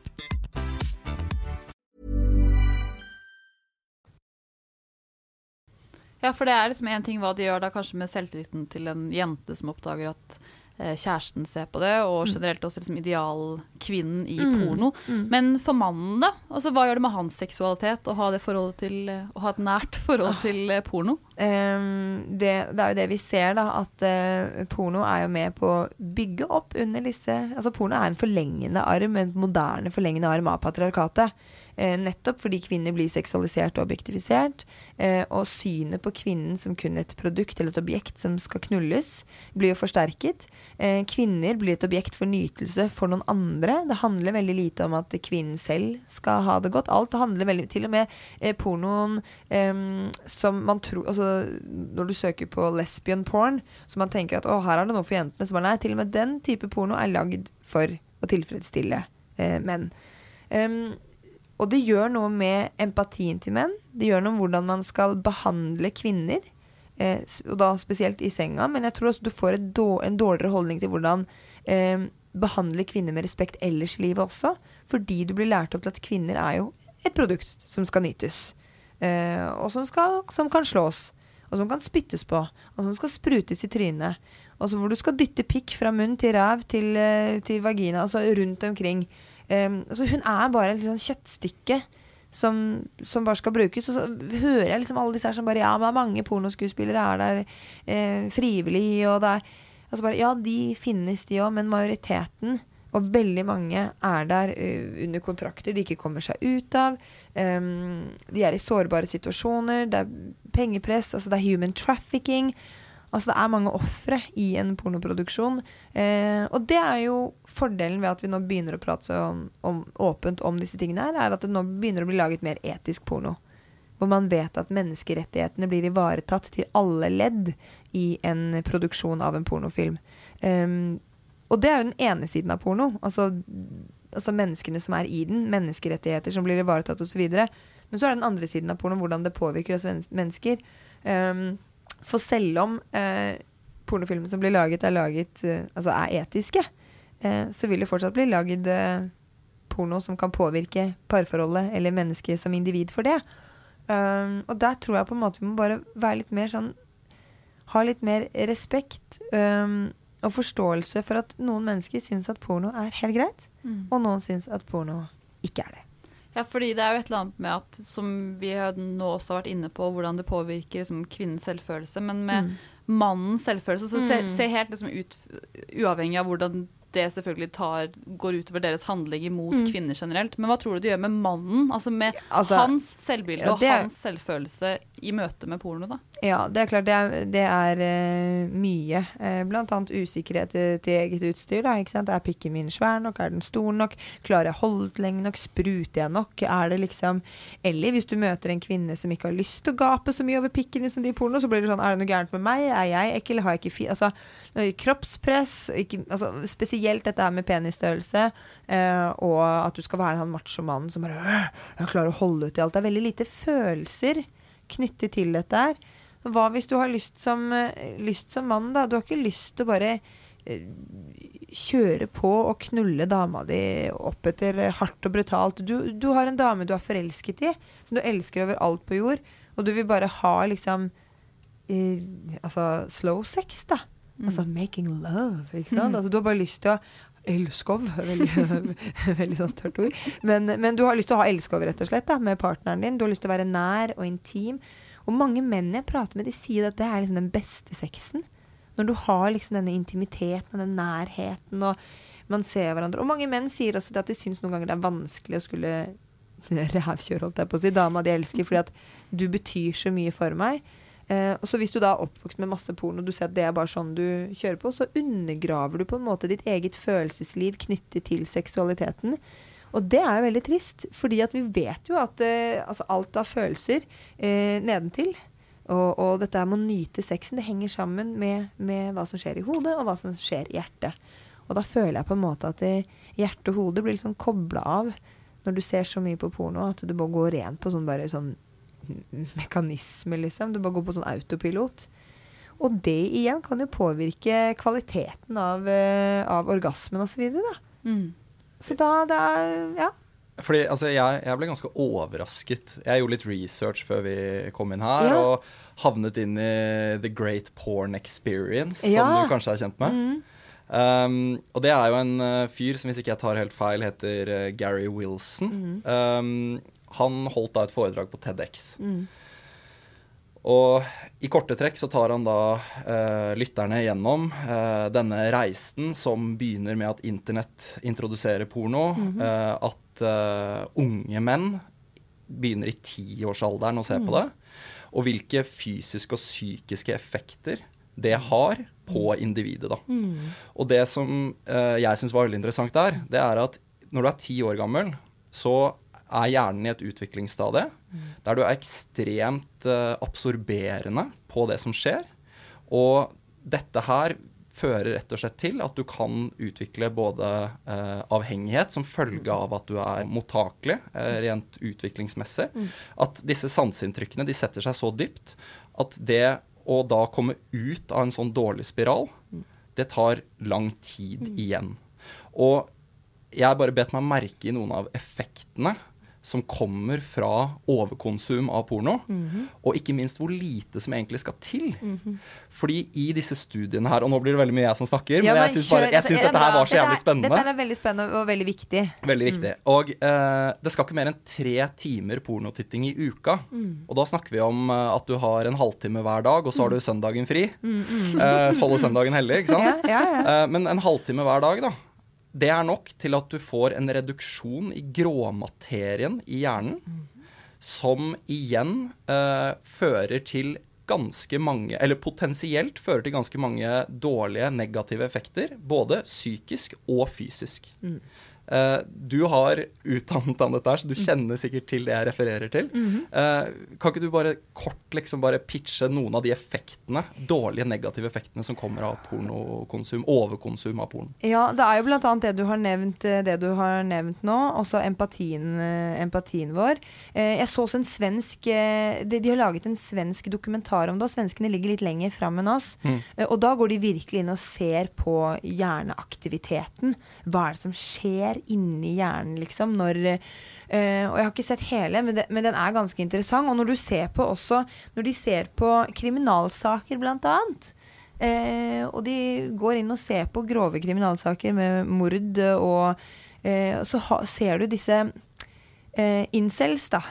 Ja, for det er liksom én ting hva de gjør da kanskje med selvtilliten til en jente som oppdager at eh, kjæresten ser på det, og mm. generelt også liksom idealkvinnen i mm. porno. Mm. Men for mannen, da? Altså, hva gjør det med hans seksualitet å ha, det til, å ha et nært forhold ah. til eh, porno? Um, det, det, er jo det vi ser, da. At uh, porno er jo med på å bygge opp under disse Altså porno er en forlengende arm, en moderne forlengende arm av patriarkatet. Eh, nettopp fordi kvinner blir seksualisert og objektifisert. Eh, og synet på kvinnen som kun et produkt eller et objekt som skal knulles, blir jo forsterket. Eh, kvinner blir et objekt for nytelse for noen andre. Det handler veldig lite om at kvinnen selv skal ha det godt. Alt handler veldig Til og med pornoen som man tror altså, Når du søker på lesbian porn, så man tenker at å, her er det noe for jentene. Så bare nei, til og med den type porno er lagd for å tilfredsstille eh, menn. Um, og det gjør noe med empatien til menn. Det gjør noe med hvordan man skal behandle kvinner. Eh, og da spesielt i senga. Men jeg tror også du får dår, en dårligere holdning til hvordan eh, behandle kvinner med respekt ellers i livet også. Fordi du blir lært opp til at kvinner er jo et produkt som skal nytes. Eh, og som, skal, som kan slås. Og som kan spyttes på. Og som skal sprutes i trynet. Altså hvor du skal dytte pikk fra munn til ræv til, eh, til vagina. Altså rundt omkring. Um, altså hun er bare et liksom kjøttstykke som, som, bare skal brukes. Og så hører jeg liksom alle disse her som bare Ja, men mange pornoskuespillere er der eh, frivillig, og det er altså bare, Ja, de finnes, de òg, men majoriteten og veldig mange er der uh, under kontrakter de ikke kommer seg ut av. Um, de er i sårbare situasjoner. Det er pengepress, altså det er human trafficking. Altså det er mange ofre i en pornoproduksjon. Eh, og det er jo fordelen ved at vi nå begynner å prate om, om, åpent om disse tingene her, er at det nå begynner å bli laget mer etisk porno. Hvor man vet at menneskerettighetene blir ivaretatt til alle ledd i en produksjon av en pornofilm. Um, og det er jo den ene siden av porno. Altså, altså menneskene som er i den. Menneskerettigheter som blir ivaretatt osv. Men så er det den andre siden av porno, hvordan det påvirker oss mennesker. Um, for selv om eh, pornofilmer som blir laget, er, laget, eh, altså er etiske, eh, så vil det fortsatt bli laget eh, porno som kan påvirke parforholdet eller mennesket som individ for det. Um, og der tror jeg på en måte vi må bare være litt mer sånn Ha litt mer respekt um, og forståelse for at noen mennesker syns at porno er helt greit, mm. og noen syns at porno ikke er det. Ja, fordi det er jo et eller annet med at, som vi nå også har vært inne på, hvordan det påvirker liksom, kvinnens selvfølelse. Men med mm. mannens selvfølelse, så mm. se, helt liksom ut, uavhengig av hvordan det selvfølgelig tar, går utover deres handling mot mm. kvinner generelt. Men hva tror du det gjør med mannen? Altså med altså, hans selvbilde ja, og er, hans selvfølelse i møte med porno, da? Ja, det er klart det er, det er uh, mye. Uh, blant annet usikkerhet til eget utstyr. Da, ikke sant? Er pikken min svær nok? Er den stor nok? Klarer jeg å holde den lenge nok? Spruter jeg nok? Er det liksom Eller hvis du møter en kvinne som ikke har lyst til å gape så mye over pikken din som de i porno, så blir det sånn Er det noe gærent med meg? Er jeg ekkel? Har jeg ikke fi... Altså, kroppspress. Ikke, altså, spesielt dette her med penisstørrelse. eh, og at du skal være han machomannen som bare klarer å holde ut i alt. Det er veldig lite følelser knyttet til dette her. Hva hvis du har lyst som, eh, lyst som mann, da? Du har ikke lyst til å bare eh, kjøre på og knulle dama di opp etter hardt og brutalt. Du, du, har en dame du er forelsket i, som du elsker over alt på jord, og du vil bare ha liksom eh, Altså slow sex, da. Mm. Altså making love, ikke sant. Mm. Altså, du har bare lyst til å Elskov. Veldig, veldig sånn tørt ord. Men, men, du har lyst til å ha elskov rett og slett da, med partneren din. Du har lyst til å være nær og intim. Og mange menn jeg prater med, de sier at det er liksom den beste sexen. Når du har liksom denne intimiteten og den nærheten, og man ser hverandre. Og mange menn sier også at de syns noen ganger det er vanskelig å skulle rævkjøre, holdt jeg på å si, dama de elsker, fordi at du betyr så mye for meg. Eh, og så Hvis du da er oppvokst med masse porno og du ser at det er bare sånn du kjører på, så undergraver du på en måte ditt eget følelsesliv knyttet til seksualiteten. Og det er jo veldig trist, fordi at vi vet jo at eh, altså alt av følelser eh, nedentil og, og, dette med å nyte sexen, det henger sammen med, med, hva som skjer i hodet, og hva som skjer i hjertet. Og da føler jeg på en måte at hjertet og hodet blir liksom kobla av når du ser så mye på porno, at du bare går rent på sånn bare sånn mekanisme, liksom. Du bare går på sånn autopilot. Og det igjen kan jo påvirke kvaliteten av, uh, av orgasmen osv. Da. Mm. Så da det er Ja. Fordi altså, jeg, jeg, ble ganske overrasket. Jeg gjorde litt research før vi kom inn her, ja. og havnet inn i The Great Porn Experience, ja. som du kanskje er kjent med. Mm. Um, og det er jo en uh, fyr som, hvis ikke jeg tar helt feil, heter uh, Gary Wilson. Mm. Um, han holdt da et foredrag på TEDX. Mm. Og i korte trekk så tar han da eh, lytterne gjennom eh, denne reisen som begynner med at internett introduserer porno. Mm -hmm. eh, at eh, unge menn begynner i tiårsalderen å se mm. på det. Og hvilke fysiske og psykiske effekter det har på individet. da. Mm. Og det som eh, jeg syns var veldig interessant der, det er at når du er ti år gammel, så er hjernen i et utviklingsstadie mm. der du er ekstremt uh, absorberende på det som skjer. Og dette her fører rett og slett til at du kan utvikle både eh, avhengighet som følge av at du er mottakelig eh, rent utviklingsmessig. At disse sanseinntrykkene de setter seg så dypt at det å da komme ut av en sånn dårlig spiral, det tar lang tid igjen. Og jeg bare bedt meg merke i noen av effektene som kommer fra overkonsum av porno, og ikke minst hvor lite som egentlig skal til. Fordi i disse studiene her, og nå blir det veldig mye jeg som snakker, Ja, men jeg syns, er dette her var så jævlig spennende. Dette er veldig spennende og veldig viktig. Veldig viktig. Og eh, det skal ikke mer enn tre timer pornotitting i uka. Og da snakker vi om eh, at du har en halvtime hver dag, og så har du søndagen fri. Eh, holder søndagen hellig, ikke sant? Ja, ja, ja. Eh, men en halvtime hver dag, da. Det er nok til at du får en reduksjon i gråmaterien i hjernen, som igjen eh, fører til ganske mange, eller potensielt fører til ganske mange dårlige negative effekter, både psykisk og fysisk. Eh, du har utdannet deg om dette, her, så du kjenner sikkert til det jeg refererer til. Eh, kan ikke du bare kort liksom bare pitche noen av de effektene, dårlige negative effektene som kommer av pornokonsum, overkonsum av porno? Ja, det er jo annet det du har nevnt, eh, det du har nevnt nå. Også empatien, eh, empatien vår. Eh, Jeg så også en svensk eh, de, de har laget en svensk dokumentar om det, og svenskene ligger litt lenger fram enn oss. Eh, Og da går de virkelig inn og ser på hjerneaktiviteten. Hva er det som skjer inni hjernen, liksom, når Uh, Og jeg har ikke sett hele, men, det, men den er ganske interessant. Og når du ser på også Når de ser på kriminalsaker, blant annet, Uh, og de går inn og ser på grove kriminalsaker med mord, og uh, så ha, ser du disse incels, da.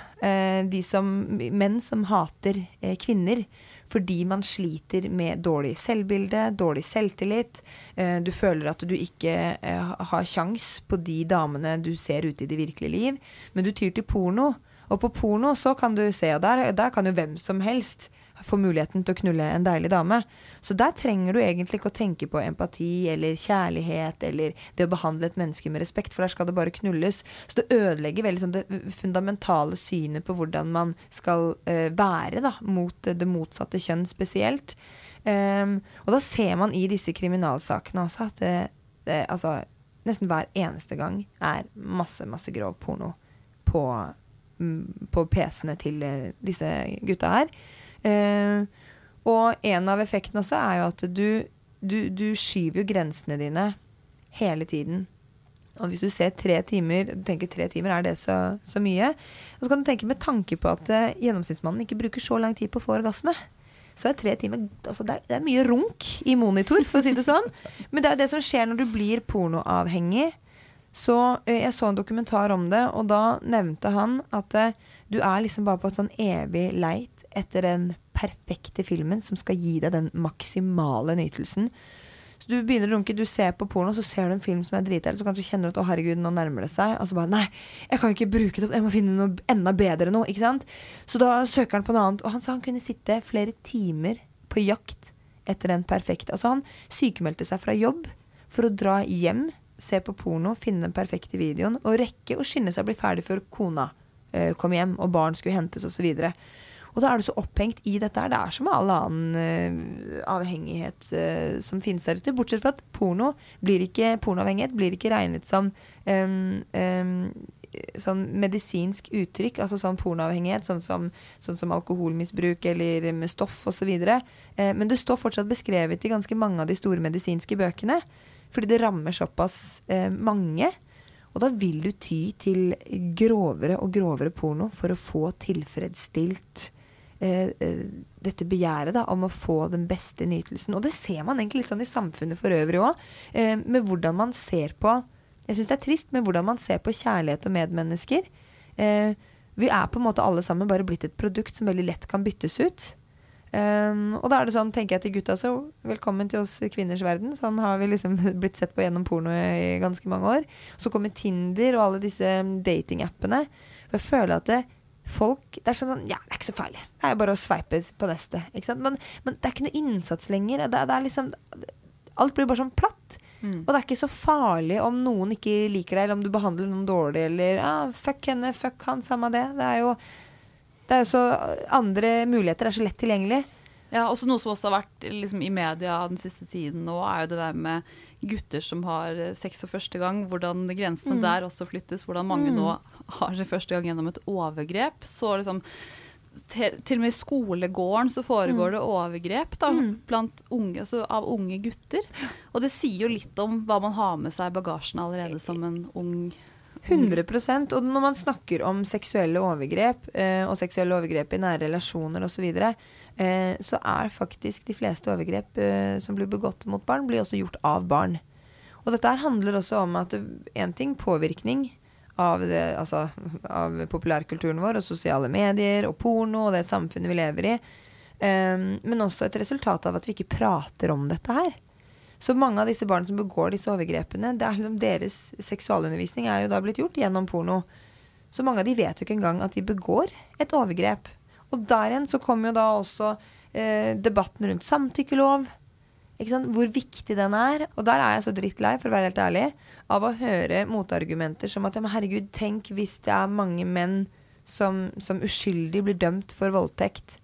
De som, menn som hater kvinner. Fordi man sliter med dårlig selvbilde, dårlig selvtillit. Eh, du føler at du ikke eh, har kjangs på de damene du ser ute i det virkelige liv. Men du tyr til porno. Og på porno så kan du se, og der, der kan jo hvem som helst få muligheten til å knulle en deilig dame. Så der trenger du egentlig ikke å tenke på empati eller kjærlighet eller det å behandle et menneske med respekt, for der skal det bare knulles. Så det ødelegger veldig sånn det fundamentale synet på hvordan man skal uh, være da, mot det motsatte kjønn spesielt. Um, og da ser man i disse kriminalsakene også at det, det altså nesten hver eneste gang er masse, masse grov porno på, mm, på PC-ene til eh, disse gutta her. Eh, og en av effektene også er jo at du, du, du skyver jo grensene dine hele tiden. Og hvis du ser tre timer, du tenker tre timer, er det så, så mye? Og så kan du tenke med tanke på at eh, gjennomsnittsmannen ikke bruker så lang tid på å få orgasme. Så er tre timer altså det, er, det er mye runk i monitor, for å si det sånn. Men det er det som skjer når du blir pornoavhengig. Så eh, Jeg så en dokumentar om det, og da nevnte han at eh, du er liksom bare på et sånn evig leit etter den perfekte filmen som skal gi deg den maksimale nytelsen. Så Du begynner å runke, du ser på porno, så ser du en film som er dritdeilig, så kanskje kjenner du at å herregud, nå nærmer det seg. Og så bare nei, jeg kan jo ikke bruke det opp, jeg må finne noe enda bedre nå. ikke sant? Så da søker han på noe annet. Og han sa han kunne sitte flere timer på jakt etter den perfekte. Altså han sykemeldte seg fra jobb for å dra hjem, se på porno, finne den perfekte videoen, og rekke å skynde seg å bli ferdig før kona eh, kom hjem og barn skulle hentes osv. Og da er du så opphengt i dette her. Det er som all annen uh, avhengighet uh, som finnes der ute. Bortsett fra at porno blir ikke, pornoavhengighet blir ikke regnet som um, um, sånn medisinsk uttrykk, altså sånn pornoavhengighet, sånn som, sånn som alkoholmisbruk eller med stoff osv. Eh, men det står fortsatt beskrevet i ganske mange av de store medisinske bøkene. Fordi det rammer såpass eh, mange. Og da vil du ty til grovere og grovere porno for å få tilfredsstilt dette begjæret da, om å få den beste nytelsen. Og det ser man egentlig litt sånn i samfunnet for øvrig òg, eh, med hvordan man ser på Jeg syns det er trist med hvordan man ser på kjærlighet og medmennesker. Eh, vi er på en måte alle sammen bare blitt et produkt som veldig lett kan byttes ut. Um, og da er det sånn, tenker jeg til gutta, så velkommen til oss kvinners verden. Sånn har vi liksom blitt sett på gjennom porno i ganske mange år. Så kommer Tinder og alle disse datingappene. Og jeg føler at det, folk Det er sånn Ja, det er ikke så farlig. Det er jo bare å sveipe på neste. Men, men det er ikke noe innsats lenger. Det, det er liksom Alt blir bare sånn platt. Mm. Og det er ikke så farlig om noen ikke liker deg, eller om du behandler noen dårlig, eller ah, fuck henne, fuck han, samme det. Det er jo det er jo så Andre muligheter er så lett tilgjengelig. Ja, også Noe som også har vært liksom, i media den siste tiden nå, er jo det der med gutter som har eh, sex for første gang. Hvordan grensene Mm. der også flyttes. Hvordan mange nå har sin første gang gjennom et overgrep. Så liksom til, til og med i skolegården så Mm. foregår det overgrep da, blant unge, altså av unge gutter. Og det sier jo litt om hva man har med seg i bagasjen allerede som en ung 100% Og når man snakker om seksuelle overgrep, eh, og seksuelle overgrep i nære relasjoner osv., så, videre, så er faktisk de fleste overgrep eh, som blir begått mot barn, blir også gjort av barn. Og dette handler også om at én ting påvirkning av, det, altså, av populærkulturen vår og sosiale medier og porno og det samfunnet vi lever i. eh, men også et resultat av at vi ikke prater om dette her. Så mange av disse barna som begår disse overgrepene, er liksom deres seksualundervisning er jo da blitt gjort gjennom porno. Så mange av de vet jo ikke engang at de begår et overgrep. Og der igjen så kommer jo da også eh, debatten rundt samtykkelov. Hvor viktig den er. Og der er jeg så drittlei, for å være helt ærlig, av å høre motargumenter som at ja, men herregud, tenk hvis det er mange menn som, som uskyldig blir dømt for voldtekt.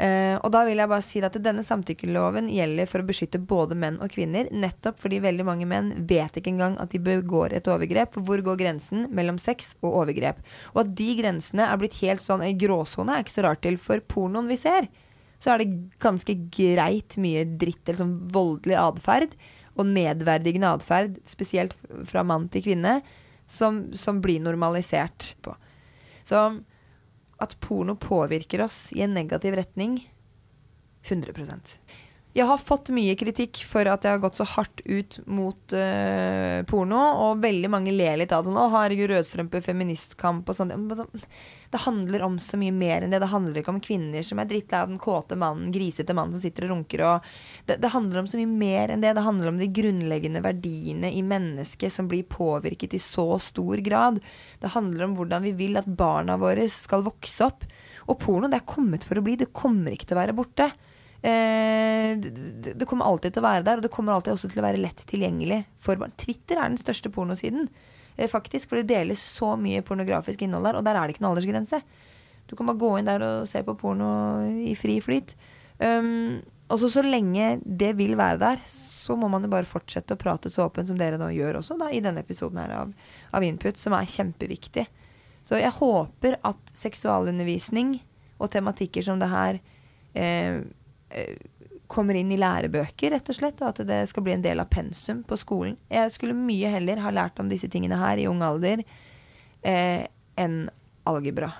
Eh, og da vil jeg bare si at denne samtykkeloven gjelder for å beskytte både menn og kvinner, nettopp fordi veldig mange menn vet ikke engang at de begår et overgrep. Hvor går grensen mellom sex og overgrep? Og at de grensene er blitt helt sånn i gråsone, er ikke så rart til. For pornoen vi ser, så er det ganske greit mye dritt eller sånn voldelig atferd. Og nedverdigende atferd, spesielt fra mann til kvinne, som, som blir normalisert på. Så at porno påvirker oss i en negativ retning. 100 Jeg har fått mye kritikk for at jeg har gått så hardt ut mot uh, porno, og veldig mange ler litt av det. Sånn, 'Å, herregud, rødstrømpe, feministkamp' og sånn. Sånn, Det handler om så mye mer enn det. Det handler ikke om kvinner som er drittlei av den kåte mannen, grisete mannen som sitter og runker. Og det, det handler om så mye mer enn det. Det handler om de grunnleggende verdiene i mennesket som blir påvirket i så stor grad. Det handler om hvordan vi vil at barna våre skal vokse opp. Og porno det er kommet for å bli. Det kommer ikke til å være borte. Eh, det, det- kommer alltid til å være der, og det kommer alltid også til å være lett tilgjengelig for barn. Twitter er den største pornosiden, eh, faktisk, for det deles så mye pornografisk innhold der, og der er det ikke noen aldersgrense. Du kan bare gå inn der og se på porno i fri flyt. Um, og så lenge det vil være der, så må man jo bare fortsette å prate så åpent som dere nå gjør også, da, i denne episoden her av, av Input, som er kjempeviktig. Så jeg håper at seksualundervisning og tematikker som det her eh, kommer inn i lærebøker, rett og slett, og at det skal bli en del av pensum på skolen. Jeg skulle mye heller ha lært om disse tingene her i ung alder eh, enn algebra.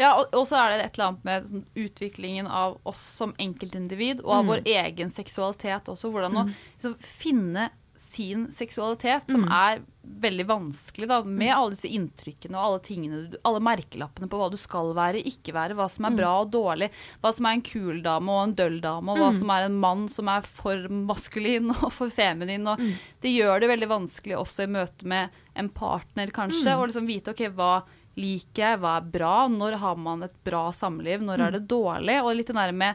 Ja, og, og så er det et eller annet med sånn, utviklingen av oss som enkeltindivid, og av vår egen seksualitet også. Hvordan å liksom, finne sin seksualitet, som er veldig vanskelig, da, med alle disse inntrykkene og alle tingene, alle merkelappene på hva du skal være, ikke være, hva som er bra og dårlig, hva som er en kul dame og en døll dame, og hva som er en mann som er for maskulin og for feminin. Og Det gjør det veldig vanskelig også i møte med en partner, kanskje, å liksom vite ok, hva liker jeg, hva er bra, når har man et bra samliv, når er det dårlig, og litt nærme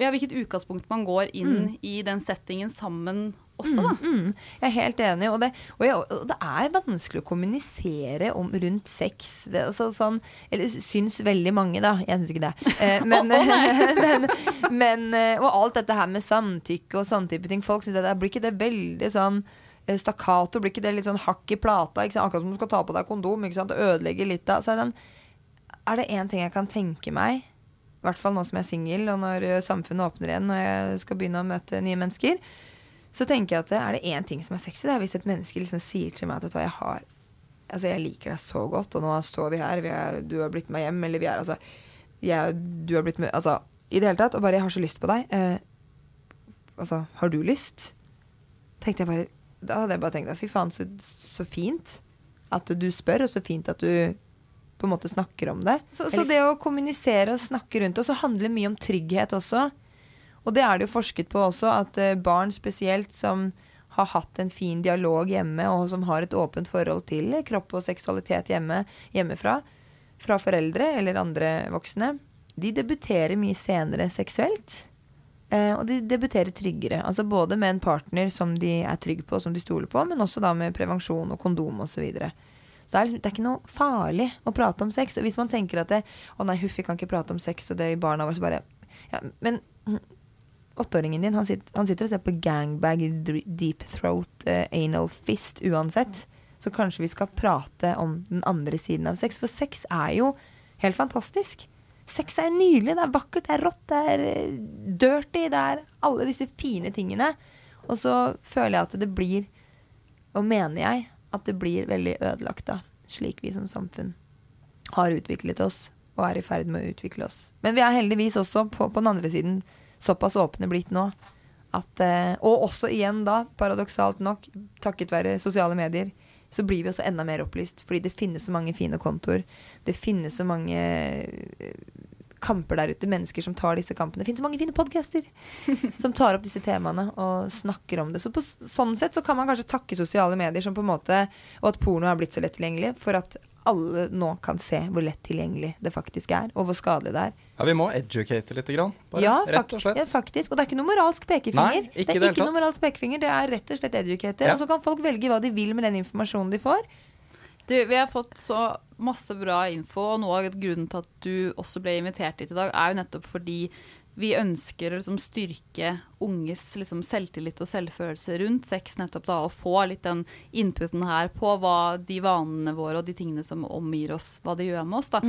ja, hvilket utgangspunkt man går inn i den settingen sammen også, da. Mm, jeg er helt enig, og det, og jeg, og det er vanskelig å kommunisere om rundt sex. Det, altså, sånn, eller syns veldig mange, da. Jeg syns ikke det. Eh, men, men, men, eh, og alt dette her med samtykke og sånne type ting. Folk syns det, Blir ikke det veldig sånn eh, stakkato? Blir ikke det litt sånn hakk i plata? Akkurat som du skal ta på deg kondom. Ikke sant? Det ødelegger litt av. Så er det, er det én ting jeg kan tenke meg, i hvert fall nå som jeg er singel, og når eh, samfunnet åpner igjen og jeg skal begynne å møte nye mennesker, så tenker jeg at er det én ting som er sexy. Det er hvis et menneske liksom sier til meg at jeg har Altså, jeg liker deg så godt, og nå står vi her, vi er, du har blitt med hjem, eller vi er altså jeg, Du har blitt med Altså, i det hele tatt. Og bare 'jeg har så lyst på deg'. Eh, altså, har du lyst? Tenkte jeg bare Da hadde jeg bare tenkt at fy faen, så, så fint at du spør, og så fint at du på en måte snakker om det. Så, så det å kommunisere og snakke rundt og så handler mye om trygghet også. Og det er det jo forsket på også, at eh, barn spesielt som har hatt en fin dialog hjemme, og som har et åpent forhold til kropp og seksualitet hjemme, hjemmefra, fra foreldre eller andre voksne, de debuterer mye senere seksuelt. Eh, og de debuterer tryggere. Altså både med en partner som de er trygg på, som de stoler på, men også da med prevensjon og kondom osv. Så, videre. så det er, liksom, det er ikke noe farlig å prate om sex. Og hvis man tenker at det, å nei, huff, vi kan ikke prate om sex, og det i barna våre, så bare ja, Men åtteåringen din, han sitter, han sitter og ser på gangbag, deep throat, uh, anal fist uansett. Så kanskje vi skal prate om den andre siden av sex. For sex er jo helt fantastisk. Sex er nydelig, det er vakkert, det er rått, det er eh, dirty, det er alle disse fine tingene. Og så føler jeg at det blir, og mener jeg, at det blir veldig ødelagt da, slik vi som samfunn har utviklet oss og er i ferd med å utvikle oss. Men vi er heldigvis også på, på den andre siden såpass åpne blitt nå at eh, Og også igjen da, paradoksalt nok, takket være sosiale medier, så blir vi også enda mer opplyst. Fordi det finnes så mange fine kontoer. Det finnes så mange eh, kamper der ute. Mennesker som tar disse kampene. Det finnes så mange fine podcaster som tar opp disse temaene og snakker om det. Så på sånn sett så kan man kanskje takke sosiale medier som på en måte Og at porno har blitt så lett tilgjengelig for at alle nå kan se hvor lett tilgjengelig det faktisk er, og hvor skadelig det er. Ja, vi må educate litt, grann. Bare, ja, rett og slett. ja, faktisk. Og det er ikke noe moralsk pekefinger. Nei, ikke det er det ikke noe moralsk pekefinger, det er rett og slett educate. Ja. Og så kan folk velge hva de vil med den informasjonen de får. Du, vi har fått så masse bra info, og noe av grunnen til at du også ble invitert hit i dag, er jo nettopp fordi vi ønsker å liksom styrke unges liksom selvtillit og selvfølelse rundt sex, nettopp da, og få litt den inputen her på hva de vanene våre og de tingene som omgir oss, hva det gjør med oss. da.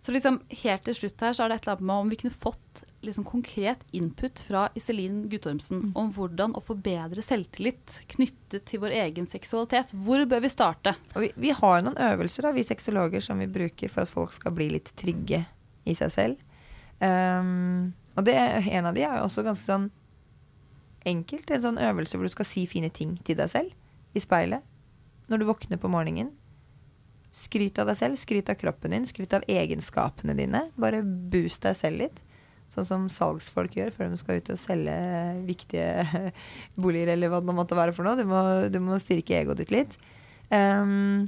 Så liksom helt til slutt her så er det et eller annet med om vi kunne fått liksom konkret input fra Iselin Guttormsen om hvordan å forbedre selvtillit knyttet til vår egen seksualitet. Hvor bør vi starte? Vi, vi har noen øvelser, da, vi sexologer, som vi bruker for at folk skal bli litt trygge i seg selv. Um, og det, en av de er jo også ganske sånn enkelt. En sånn øvelse hvor du skal si fine ting til deg selv i speilet. Når du våkner på morgenen. Skryt av deg selv, skryt av kroppen din, skryt av egenskapene dine. Bare boost deg selv litt. Sånn som salgsfolk gjør før de skal ut og selge viktige boliger, eller hva det måtte være for noe. Du må, du må styrke egoet ditt litt. Um,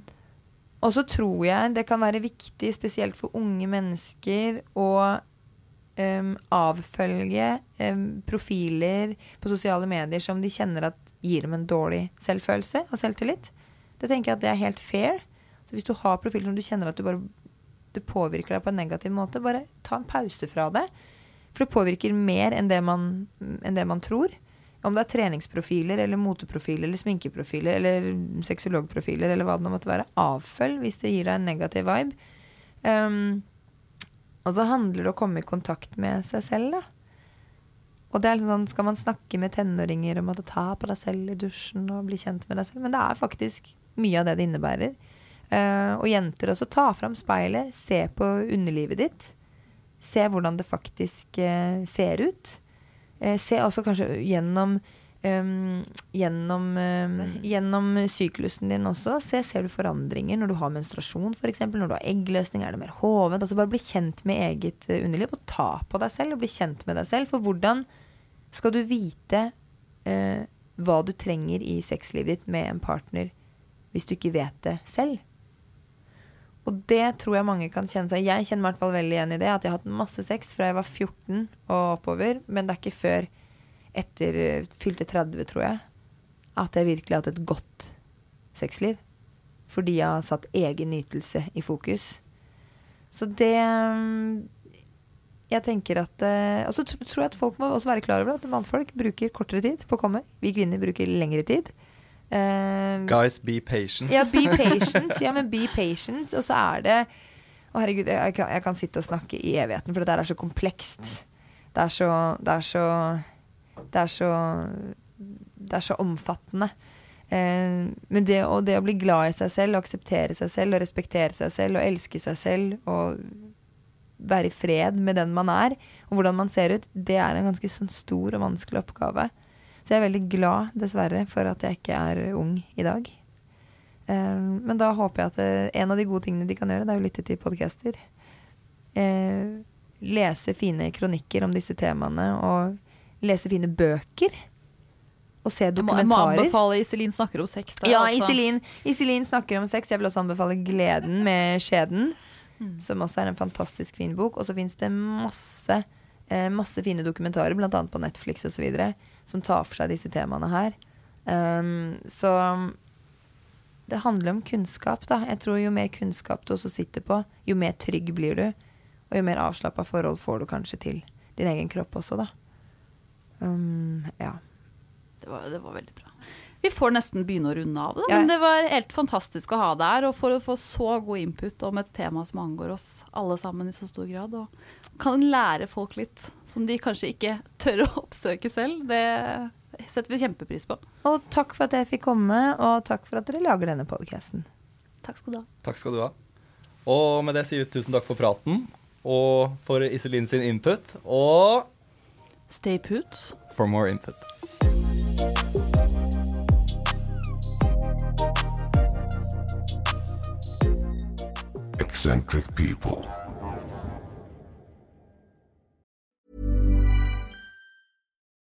og så tror jeg det kan være viktig, spesielt for unge mennesker, å um, avfølge um, profiler på sosiale medier som de kjenner at gir dem en dårlig selvfølelse og selvtillit. Det tenker jeg at det er helt fair. Så hvis du har profiler som du kjenner at du bare du påvirker deg på en negativ måte, bare ta en pause fra det. For det påvirker mer enn det man, enn det man tror. Om det er treningsprofiler eller moteprofiler eller sminkeprofiler eller sexologprofiler eller hva det måtte være. Avfølg hvis det gir deg en negativ vibe. Um, og så handler det å komme i kontakt med seg selv, da. Og det er litt sånn, Skal man snakke med tenåringer om at ta på deg selv i dusjen og bli kjent med deg selv? Men det er faktisk mye av det det innebærer. Uh, og jenter også, ta fram speilet, se på underlivet ditt. Se hvordan det faktisk uh, ser ut. Uh, se også kanskje gjennom ehm, gjennom, ehm, gjennom syklusen din også. Se, ser du forandringer når du har menstruasjon f.eks. Når du har eggløsning, er det mer hovent? Altså bare bli kjent med eget eh, underliv, og ta på deg selv og bli kjent med deg selv. For hvordan skal du vite uh, hva du trenger i sexlivet ditt med en partner hvis du ikke vet det selv? Og det tror jeg mange kan kjenne seg Jeg kjenner meg i hvert fall veldig igjen i det. At jeg har hatt masse sex fra jeg var 14 og oppover. Men det er ikke før etter eh, fylte 30, tror jeg, at jeg virkelig har hatt et godt sexliv. Fordi jeg har satt egen nytelse i fokus. Så det mm, Jeg tenker at eh, Og så tr- tror jeg at folk må også være klar over at mannfolk bruker kortere tid på å komme. Vi kvinner bruker lengre tid. Uh, Guys, be patient. ja, be patient. Ja, men be patient. Og så er det Å, herregud, jeg kan, jeg kan sitte og snakke i evigheten, for det der er så komplekst. Det er så Det er så Det er så, det er så omfattende. Eh, men det, det å bli glad i seg selv, og akseptere seg selv, og respektere seg selv, og elske seg selv, og være i fred med den man er, og hvordan man ser ut, det er en ganske sånn stor og vanskelig oppgave. Så jeg er veldig glad, dessverre, for at jeg ikke er ung i dag. Eh, men da håper jeg at det, en av de gode tingene de kan gjøre, det er å lytte til podcaster. Eh, lese fine kronikker om disse temaene, og lese fine bøker. Og se Jeg må, jeg må anbefale Iselin snakker om sex. der, Ja, altså. Iselin, Iselin snakker om sex. Jeg vil også anbefale Gleden med skjeden. Som også er en fantastisk fin bok. Og så fins det masse, eh, masse fine dokumentarer, bl.a. på Netflix osv., som tar for seg disse temaene her. Um, så det handler om kunnskap, da. Jeg tror jo mer kunnskap du også sitter på, jo mer trygg blir du. Og jo mer avslappa forhold får du kanskje til din egen kropp også, da. Um, ja. Det var, det var veldig bra. Vi får nesten begynne å runde av, da. Ja. men det var helt fantastisk å ha deg her. Og for å få så god input om et tema som angår oss alle sammen i så stor grad. Og kan lære folk litt som de kanskje ikke tør å oppsøke selv. Det setter vi kjempepris på. Og takk for at jeg fikk komme, og takk for at dere lager denne podkasten. Takk skal du ha. Takk skal du ha. Og med det sier vi tusen takk for praten, og for Iselin sin input, og Stay put. for more input. Eccentric people.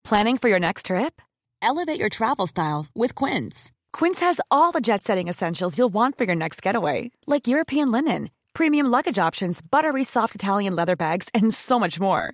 Planning for your next trip? Elevate your travel style with Quince. Quince has all the jet setting essentials you'll want for your next getaway, like European linen, premium luggage options, buttery soft Italian leather bags, and so much more.